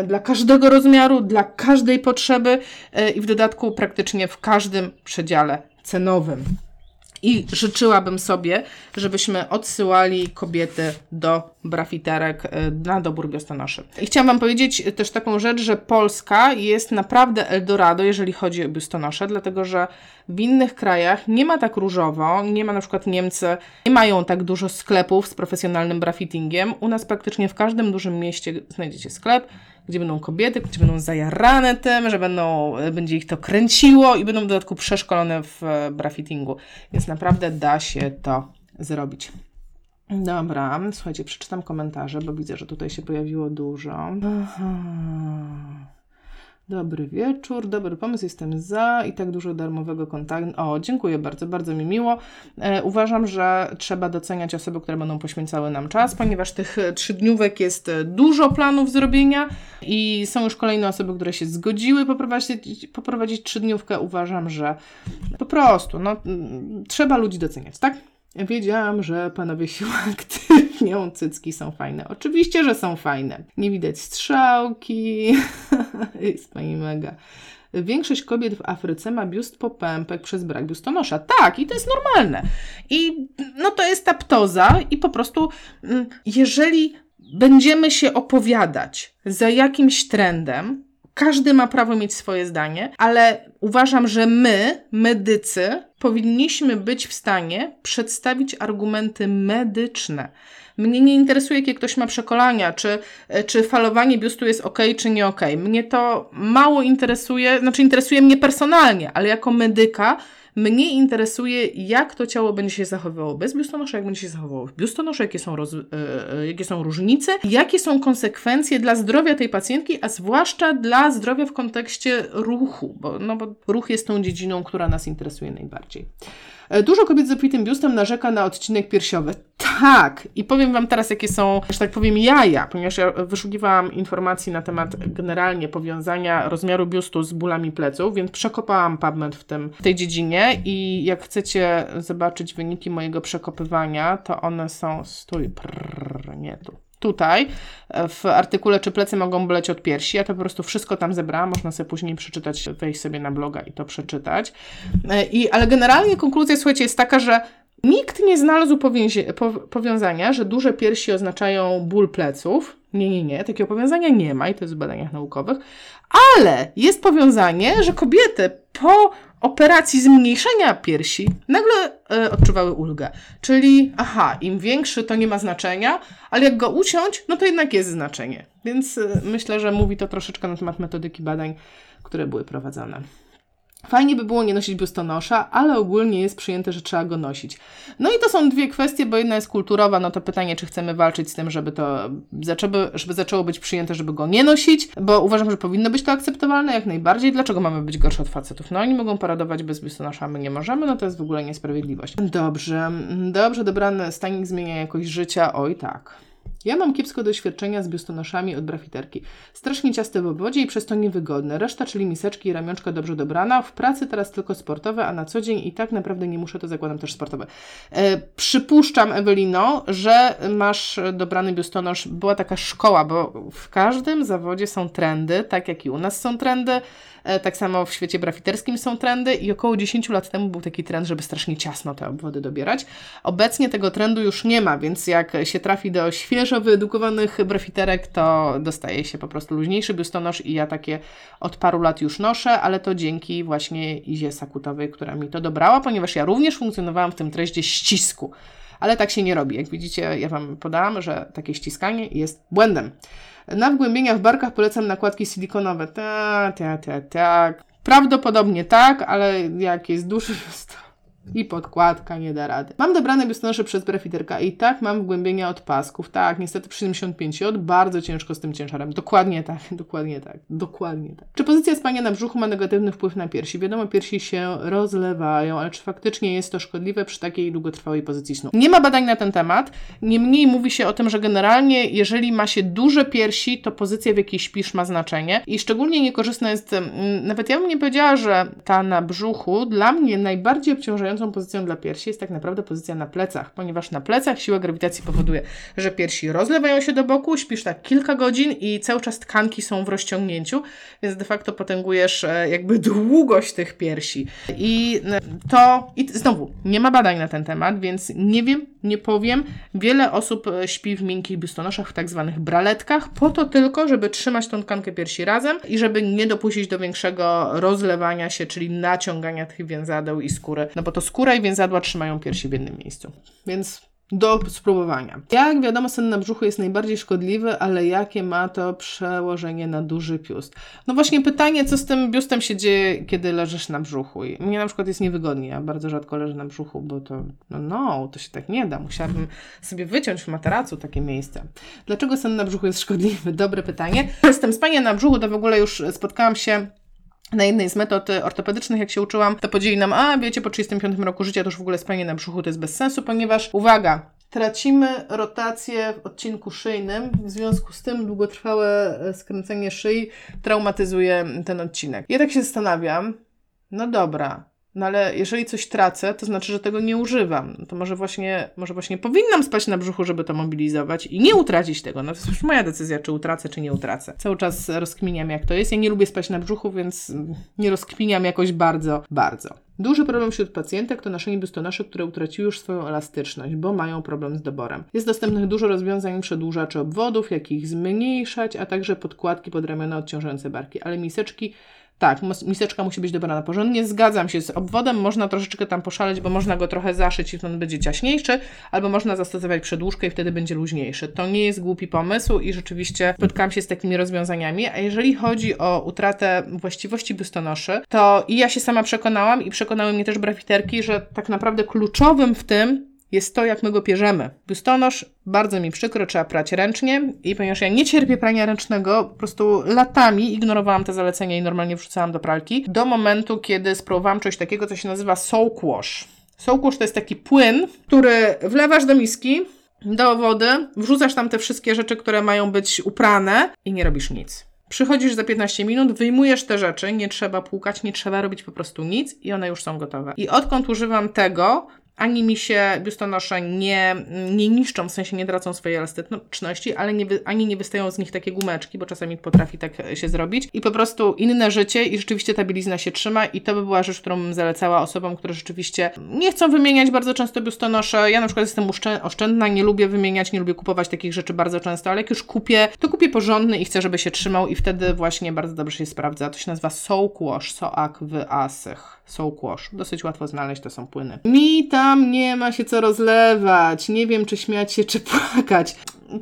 dla każdego rozmiaru, dla każdej potrzeby e, i w dodatku praktycznie w każdym przedziale cenowym. I życzyłabym sobie, żebyśmy odsyłali kobiety do brafiterek e, na dobór biustonoszy. I chciałam Wam powiedzieć też taką rzecz, że Polska jest naprawdę Eldorado, jeżeli chodzi o biustonosze, dlatego że w innych krajach nie ma tak różowo, nie ma na przykład Niemcy, nie mają tak dużo sklepów z profesjonalnym brafittingiem. U nas praktycznie w każdym dużym mieście znajdziecie sklep, gdzie będą kobiety, gdzie będą zajarane tym, że będą, będzie ich to kręciło i będą w dodatku przeszkolone w e, brafittingu. Więc naprawdę da się to zrobić. Dobra, słuchajcie, przeczytam komentarze, bo widzę, że tutaj się pojawiło dużo. Aha. Dobry wieczór, dobry pomysł, jestem za i tak dużo darmowego kontaktu. O, dziękuję bardzo, bardzo mi miło. E, uważam, że trzeba doceniać osoby, które będą poświęcały nam czas, ponieważ tych trzy dniówek jest dużo planów zrobienia i są już kolejne osoby, które się zgodziły poprowadzić, poprowadzić trzydniówkę. Uważam, że po prostu no, trzeba ludzi doceniać, tak? Wiedziałam, że panowie się [laughs] aktywnią, cycki są fajne. Oczywiście, że są fajne. Nie widać strzałki. [laughs] Jest pani mega. Większość kobiet w Afryce ma biust popępek przez brak biustonosza. Tak, i to jest normalne. I no to jest ta ptoza i po prostu mm, jeżeli będziemy się opowiadać za jakimś trendem, każdy ma prawo mieć swoje zdanie, ale uważam, że my, medycy, powinniśmy być w stanie przedstawić argumenty medyczne. Mnie nie interesuje, jakie ktoś ma przekolania, czy, czy falowanie biustu jest ok, czy nie ok. Mnie to mało interesuje, znaczy interesuje mnie personalnie, ale jako medyka mnie interesuje, jak to ciało będzie się zachowywało bez biustonosza, jak będzie się zachowywało w biustonoszu, jakie są, roz, yy, jakie są różnice, jakie są konsekwencje dla zdrowia tej pacjentki, a zwłaszcza dla zdrowia w kontekście ruchu, bo, no bo ruch jest tą dziedziną, która nas interesuje najbardziej. E, dużo kobiet z obfitym biustem narzeka na odcinek piersiowy. Tak, i powiem Wam teraz, jakie są, że tak powiem, jaja, ponieważ ja wyszukiwałam informacji na temat generalnie powiązania rozmiaru biustu z bólami pleców, więc przekopałam PubMed w, tym, w tej dziedzinie i jak chcecie zobaczyć wyniki mojego przekopywania, to one są, stój, prrr, nie tu, tutaj w artykule, czy plecy mogą boleć od piersi. Ja to po prostu wszystko tam zebrałam, można sobie później przeczytać, wejść sobie na bloga i to przeczytać. I, ale generalnie konkluzja, słuchajcie, jest taka, że Nikt nie znalazł po powiązania, że duże piersi oznaczają ból pleców. Nie, nie, nie, takiego powiązania nie ma i to jest w badaniach naukowych, ale jest powiązanie, że kobiety po operacji zmniejszenia piersi nagle e, odczuwały ulgę. Czyli, aha, im większy to nie ma znaczenia, ale jak go uciąć, no to jednak jest znaczenie. Więc e, myślę, że mówi to troszeczkę na temat metodyki badań, które były prowadzone. Fajnie by było nie nosić biustonosza, ale ogólnie jest przyjęte, że trzeba go nosić. No i to są dwie kwestie, bo jedna jest kulturowa, no to pytanie, czy chcemy walczyć z tym, żeby to zaczęło, żeby zaczęło być przyjęte, żeby go nie nosić, bo uważam, że powinno być to akceptowalne jak najbardziej. Dlaczego mamy być gorsze od facetów? No oni mogą paradować bez biustonosza, my nie możemy, no to jest w ogóle niesprawiedliwość. Dobrze, dobrze, dobrany stanik zmienia jakość życia, oj tak. Ja mam kiepsko doświadczenia z biustonoszami od brafiterki. Strasznie ciaste w obwodzie i przez to niewygodne. Reszta, czyli miseczki i ramionczka dobrze dobrana. W pracy teraz tylko sportowe, a na co dzień i tak naprawdę nie muszę, to zakładam też sportowe. E, przypuszczam, Ewelino, że masz dobrany biustonosz. Była taka szkoła, bo w każdym zawodzie są trendy, tak jak i u nas są trendy. E, tak samo w świecie brafiterskim są trendy i około 10 lat temu był taki trend, żeby strasznie ciasno te obwody dobierać. Obecnie tego trendu już nie ma, więc jak się trafi do świeżo wyedukowanych brafiterek, to dostaje się po prostu luźniejszy biustonosz i ja takie od paru lat już noszę, ale to dzięki właśnie Izie Sakutowej, która mi to dobrała, ponieważ ja również funkcjonowałam w tym treździe ścisku. Ale tak się nie robi. Jak widzicie, ja Wam podałam, że takie ściskanie jest błędem. Na wgłębienia w barkach polecam nakładki silikonowe. Tak, tak, tak, tak. Prawdopodobnie tak, ale jak jest duży, [laughs] to i podkładka nie da rady. Mam dobrane biustonosze przez brefiterka i tak mam wgłębienia od pasków. Tak, niestety przy 75 od bardzo ciężko z tym ciężarem. Dokładnie tak, [laughs] dokładnie tak, dokładnie tak. Czy pozycja spania na brzuchu ma negatywny wpływ na piersi? Wiadomo, piersi się rozlewają, ale czy faktycznie jest to szkodliwe przy takiej długotrwałej pozycji snu? Nie ma badań na ten temat. Niemniej mówi się o tym, że generalnie jeżeli ma się duże piersi, to pozycja w jakiej śpisz ma znaczenie i szczególnie niekorzystna jest, mm, nawet ja bym nie powiedziała, że ta na brzuchu dla mnie najbardziej obciążająca wystarczającą pozycją dla piersi jest tak naprawdę pozycja na plecach, ponieważ na plecach siła grawitacji powoduje, że piersi rozlewają się do boku, śpisz tak kilka godzin i cały czas tkanki są w rozciągnięciu, więc de facto potęgujesz e, jakby długość tych piersi. I e, to, i znowu, nie ma badań na ten temat, więc nie wiem, nie powiem. Wiele osób e, śpi w miękkich biustonoszach, w tak zwanych braletkach, po to tylko, żeby trzymać tą tkankę piersi razem i żeby nie dopuścić do większego rozlewania się, czyli naciągania tych więzadeł i skóry, no bo to skóra i więzadła trzymają piersi w jednym miejscu. Więc do spróbowania. Jak wiadomo, sen na brzuchu jest najbardziej szkodliwy, ale jakie ma to przełożenie na duży biust? No właśnie pytanie, co z tym biustem się dzieje, kiedy leżysz na brzuchu? I mnie na przykład jest niewygodnie, ja bardzo rzadko leżę na brzuchu, bo to, no, no, to się tak nie da. Musiałabym sobie wyciąć w materacu takie miejsce. Dlaczego sen na brzuchu jest szkodliwy? Dobre pytanie. Z tym spaniem na brzuchu to w ogóle już spotkałam się na jednej z metod ortopedycznych, jak się uczyłam, to podzieli nam, a wiecie, po 35 roku życia to już w ogóle spanie na brzuchu to jest bez sensu, ponieważ, uwaga, tracimy rotację w odcinku szyjnym, w związku z tym długotrwałe e, skręcenie szyi traumatyzuje ten odcinek. Ja tak się zastanawiam, no dobra, no ale jeżeli coś tracę, to znaczy, że tego nie używam. No to może właśnie, może właśnie powinnam spać na brzuchu, żeby to mobilizować i nie utracić tego. No to jest już moja decyzja, czy utracę, czy nie utracę. Cały czas rozkminiam, jak to jest. Ja nie lubię spać na brzuchu, więc nie rozkminiam jakoś bardzo, bardzo. Duży problem wśród pacjentek to noszenie biustonoszy, które utraciły już swoją elastyczność, bo mają problem z doborem. Jest dostępnych dużo rozwiązań przedłużaczy obwodów, jak ich zmniejszać, a także podkładki pod ramiona odciążające barki, ale miseczki tak, miseczka musi być dobrana porządnie. Zgadzam się z obwodem, można troszeczkę tam poszaleć, bo można go trochę zaszyć i on będzie ciaśniejszy, albo można zastosować przedłużkę i wtedy będzie luźniejszy. To nie jest głupi pomysł i rzeczywiście spotkałam się z takimi rozwiązaniami. A jeżeli chodzi o utratę właściwości biustonoszy, to i ja się sama przekonałam i przekonały mnie też brafiterki, że tak naprawdę kluczowym w tym jest to, jak my go pierzemy. Biustonosz, bardzo mi przykro, trzeba prać ręcznie i ponieważ ja nie cierpię prania ręcznego, po prostu latami ignorowałam te zalecenia i normalnie wrzucałam do pralki, do momentu, kiedy spróbowałam coś takiego, co się nazywa soak wash. Soak wash to jest taki płyn, który wlewasz do miski, do wody, wrzucasz tam te wszystkie rzeczy, które mają być uprane i nie robisz nic. Przychodzisz za 15 minut, wyjmujesz te rzeczy, nie trzeba płukać, nie trzeba robić po prostu nic i one już są gotowe. I odkąd używam tego, ani mi się biustonosze nie, nie niszczą, w sensie nie tracą swojej elastyczności, ale nie, ani nie wystają z nich takie gumeczki, bo czasami potrafi tak się zrobić. I po prostu inne życie i rzeczywiście ta bielizna się trzyma i to by była rzecz, którą bym zalecała osobom, które rzeczywiście nie chcą wymieniać bardzo często biustonosze. Ja na przykład jestem oszczędna, nie lubię wymieniać, nie lubię kupować takich rzeczy bardzo często, ale jak już kupię, to kupię porządny i chcę, żeby się trzymał i wtedy właśnie bardzo dobrze się sprawdza. To się nazywa soak wash, soak wyasych soap wash. Dosyć łatwo znaleźć, to są płyny. Mi tam nie ma się co rozlewać. Nie wiem, czy śmiać się, czy płakać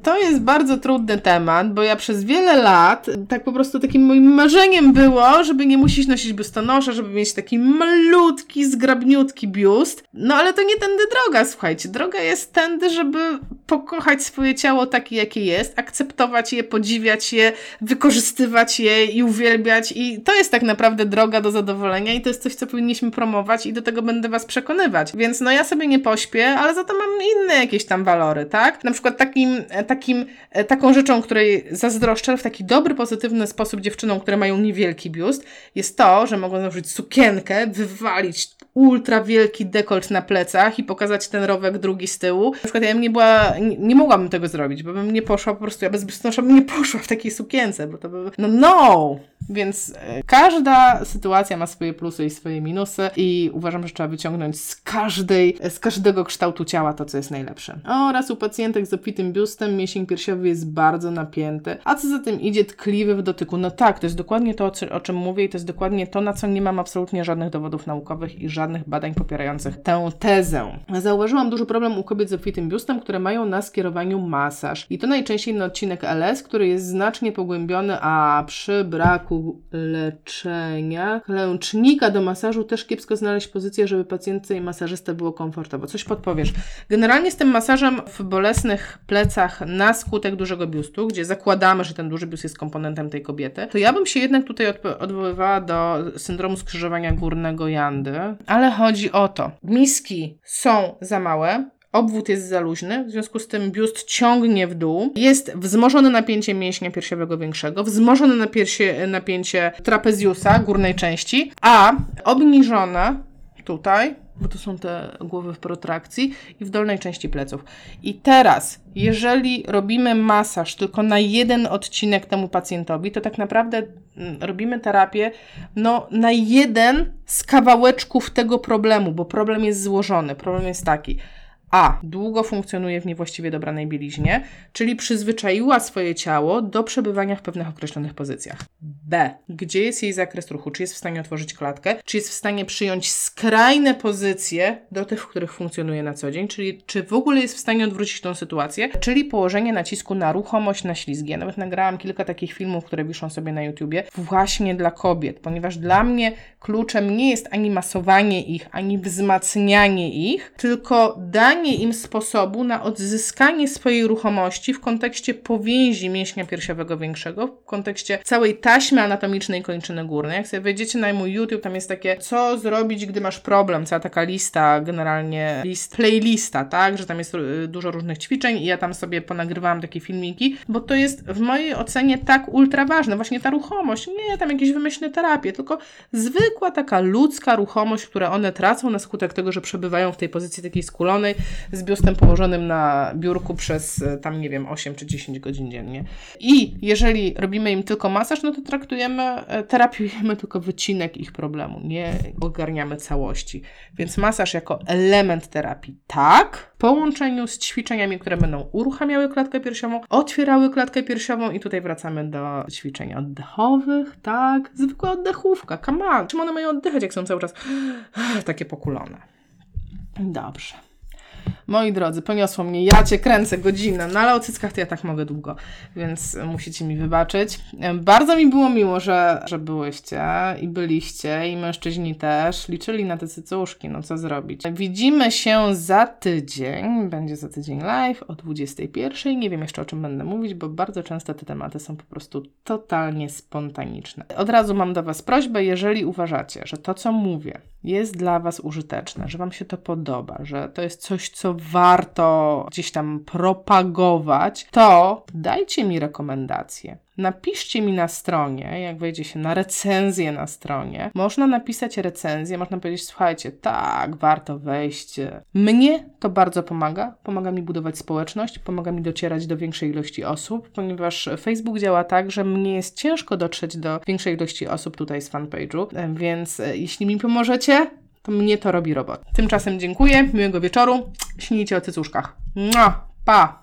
to jest bardzo trudny temat, bo ja przez wiele lat, tak po prostu takim moim marzeniem było, żeby nie musieć nosić biustonosza, żeby mieć taki malutki, zgrabniutki biust. No ale to nie tędy droga, słuchajcie. Droga jest tędy, żeby pokochać swoje ciało takie, jakie jest, akceptować je, podziwiać je, wykorzystywać je i uwielbiać. I to jest tak naprawdę droga do zadowolenia i to jest coś, co powinniśmy promować i do tego będę Was przekonywać. Więc no ja sobie nie pośpię, ale za to mam inne jakieś tam walory, tak? Na przykład takim takim, e, taką rzeczą, której zazdroszczę w taki dobry, pozytywny sposób dziewczynom, które mają niewielki biust, jest to, że mogą założyć sukienkę, wywalić ultra wielki dekolt na plecach i pokazać ten rowek drugi z tyłu. Na przykład ja bym nie była, nie, nie mogłabym tego zrobić, bo bym nie poszła po prostu, ja bez biustonosza bym nie poszła w takiej sukience, bo to by, no no! Więc e, każda sytuacja ma swoje plusy i swoje minusy i uważam, że trzeba wyciągnąć z każdej, z każdego kształtu ciała to, co jest najlepsze. Oraz u pacjentek z obfitym biustem mięsień piersiowy jest bardzo napięty, a co za tym idzie tkliwy w dotyku. No tak, to jest dokładnie to, o czym mówię i to jest dokładnie to, na co nie mam absolutnie żadnych dowodów naukowych i żadnych badań popierających tę tezę. Zauważyłam duży problem u kobiet z obfitym biustem, które mają na skierowaniu masaż. I to najczęściej na odcinek LS, który jest znacznie pogłębiony, a przy braku leczenia klęcznika do masażu też kiepsko znaleźć pozycję, żeby pacjentce i masażysta było komfortowo. Coś podpowiesz. Generalnie z tym masażem w bolesnych plecach na skutek dużego biustu, gdzie zakładamy, że ten duży biust jest komponentem tej kobiety, to ja bym się jednak tutaj odwoływała do syndromu skrzyżowania górnego jandy, ale chodzi o to, miski są za małe, Obwód jest za luźny, w związku z tym biust ciągnie w dół. Jest wzmożone napięcie mięśnia piersiowego większego, wzmożone napięcie, napięcie trapezjusa górnej części, a obniżone tutaj bo to są te głowy w protrakcji i w dolnej części pleców. I teraz, jeżeli robimy masaż tylko na jeden odcinek temu pacjentowi, to tak naprawdę mm, robimy terapię no, na jeden z kawałeczków tego problemu, bo problem jest złożony. Problem jest taki. A. Długo funkcjonuje w niewłaściwie dobranej bieliźnie, czyli przyzwyczaiła swoje ciało do przebywania w pewnych określonych pozycjach. B. Gdzie jest jej zakres ruchu? Czy jest w stanie otworzyć klatkę? Czy jest w stanie przyjąć skrajne pozycje do tych, w których funkcjonuje na co dzień? Czyli czy w ogóle jest w stanie odwrócić tą sytuację? Czyli położenie nacisku na ruchomość, na ślizgi. Ja nawet nagrałam kilka takich filmów, które wiszą sobie na YouTubie, właśnie dla kobiet, ponieważ dla mnie kluczem nie jest ani masowanie ich, ani wzmacnianie ich, tylko danie danie im sposobu na odzyskanie swojej ruchomości w kontekście powięzi mięśnia piersiowego większego, w kontekście całej taśmy anatomicznej kończyny górnej. Jak sobie wejdziecie na mój YouTube, tam jest takie, co zrobić, gdy masz problem, cała taka lista, generalnie list, playlista, tak, że tam jest y, dużo różnych ćwiczeń i ja tam sobie ponagrywałam takie filmiki, bo to jest w mojej ocenie tak ultra ważne, właśnie ta ruchomość, nie tam jakieś wymyślne terapie, tylko zwykła taka ludzka ruchomość, które one tracą na skutek tego, że przebywają w tej pozycji takiej skulonej, z biustem położonym na biurku przez e, tam, nie wiem, 8 czy 10 godzin dziennie. I jeżeli robimy im tylko masaż, no to traktujemy, e, terapiujemy tylko wycinek ich problemu, nie ogarniamy całości. Więc masaż jako element terapii tak, w połączeniu z ćwiczeniami, które będą uruchamiały klatkę piersiową, otwierały klatkę piersiową i tutaj wracamy do ćwiczeń oddechowych, tak, zwykła oddechówka, on. Czym one mają oddychać, jak są cały czas takie pokulone? Dobrze. Moi drodzy, poniosło mnie, ja Cię kręcę godzinę, no ale o cyckach to ja tak mogę długo, więc musicie mi wybaczyć. Bardzo mi było miło, że, że byłyście i byliście i mężczyźni też liczyli na te cycuszki, no co zrobić. Widzimy się za tydzień, będzie za tydzień live o 21. Nie wiem jeszcze o czym będę mówić, bo bardzo często te tematy są po prostu totalnie spontaniczne. Od razu mam do Was prośbę, jeżeli uważacie, że to co mówię jest dla Was użyteczne, że Wam się to podoba, że to jest coś, co warto gdzieś tam propagować, to dajcie mi rekomendacje. Napiszcie mi na stronie, jak wejdzie się na recenzję na stronie, można napisać recenzję, można powiedzieć, słuchajcie, tak, warto wejść. Mnie to bardzo pomaga, pomaga mi budować społeczność, pomaga mi docierać do większej ilości osób, ponieważ Facebook działa tak, że mnie jest ciężko dotrzeć do większej ilości osób tutaj z fanpage'u, więc e, jeśli mi pomożecie, to mnie to robi robot. Tymczasem dziękuję, miłego wieczoru, śnijcie o cycuszkach. Mua, pa!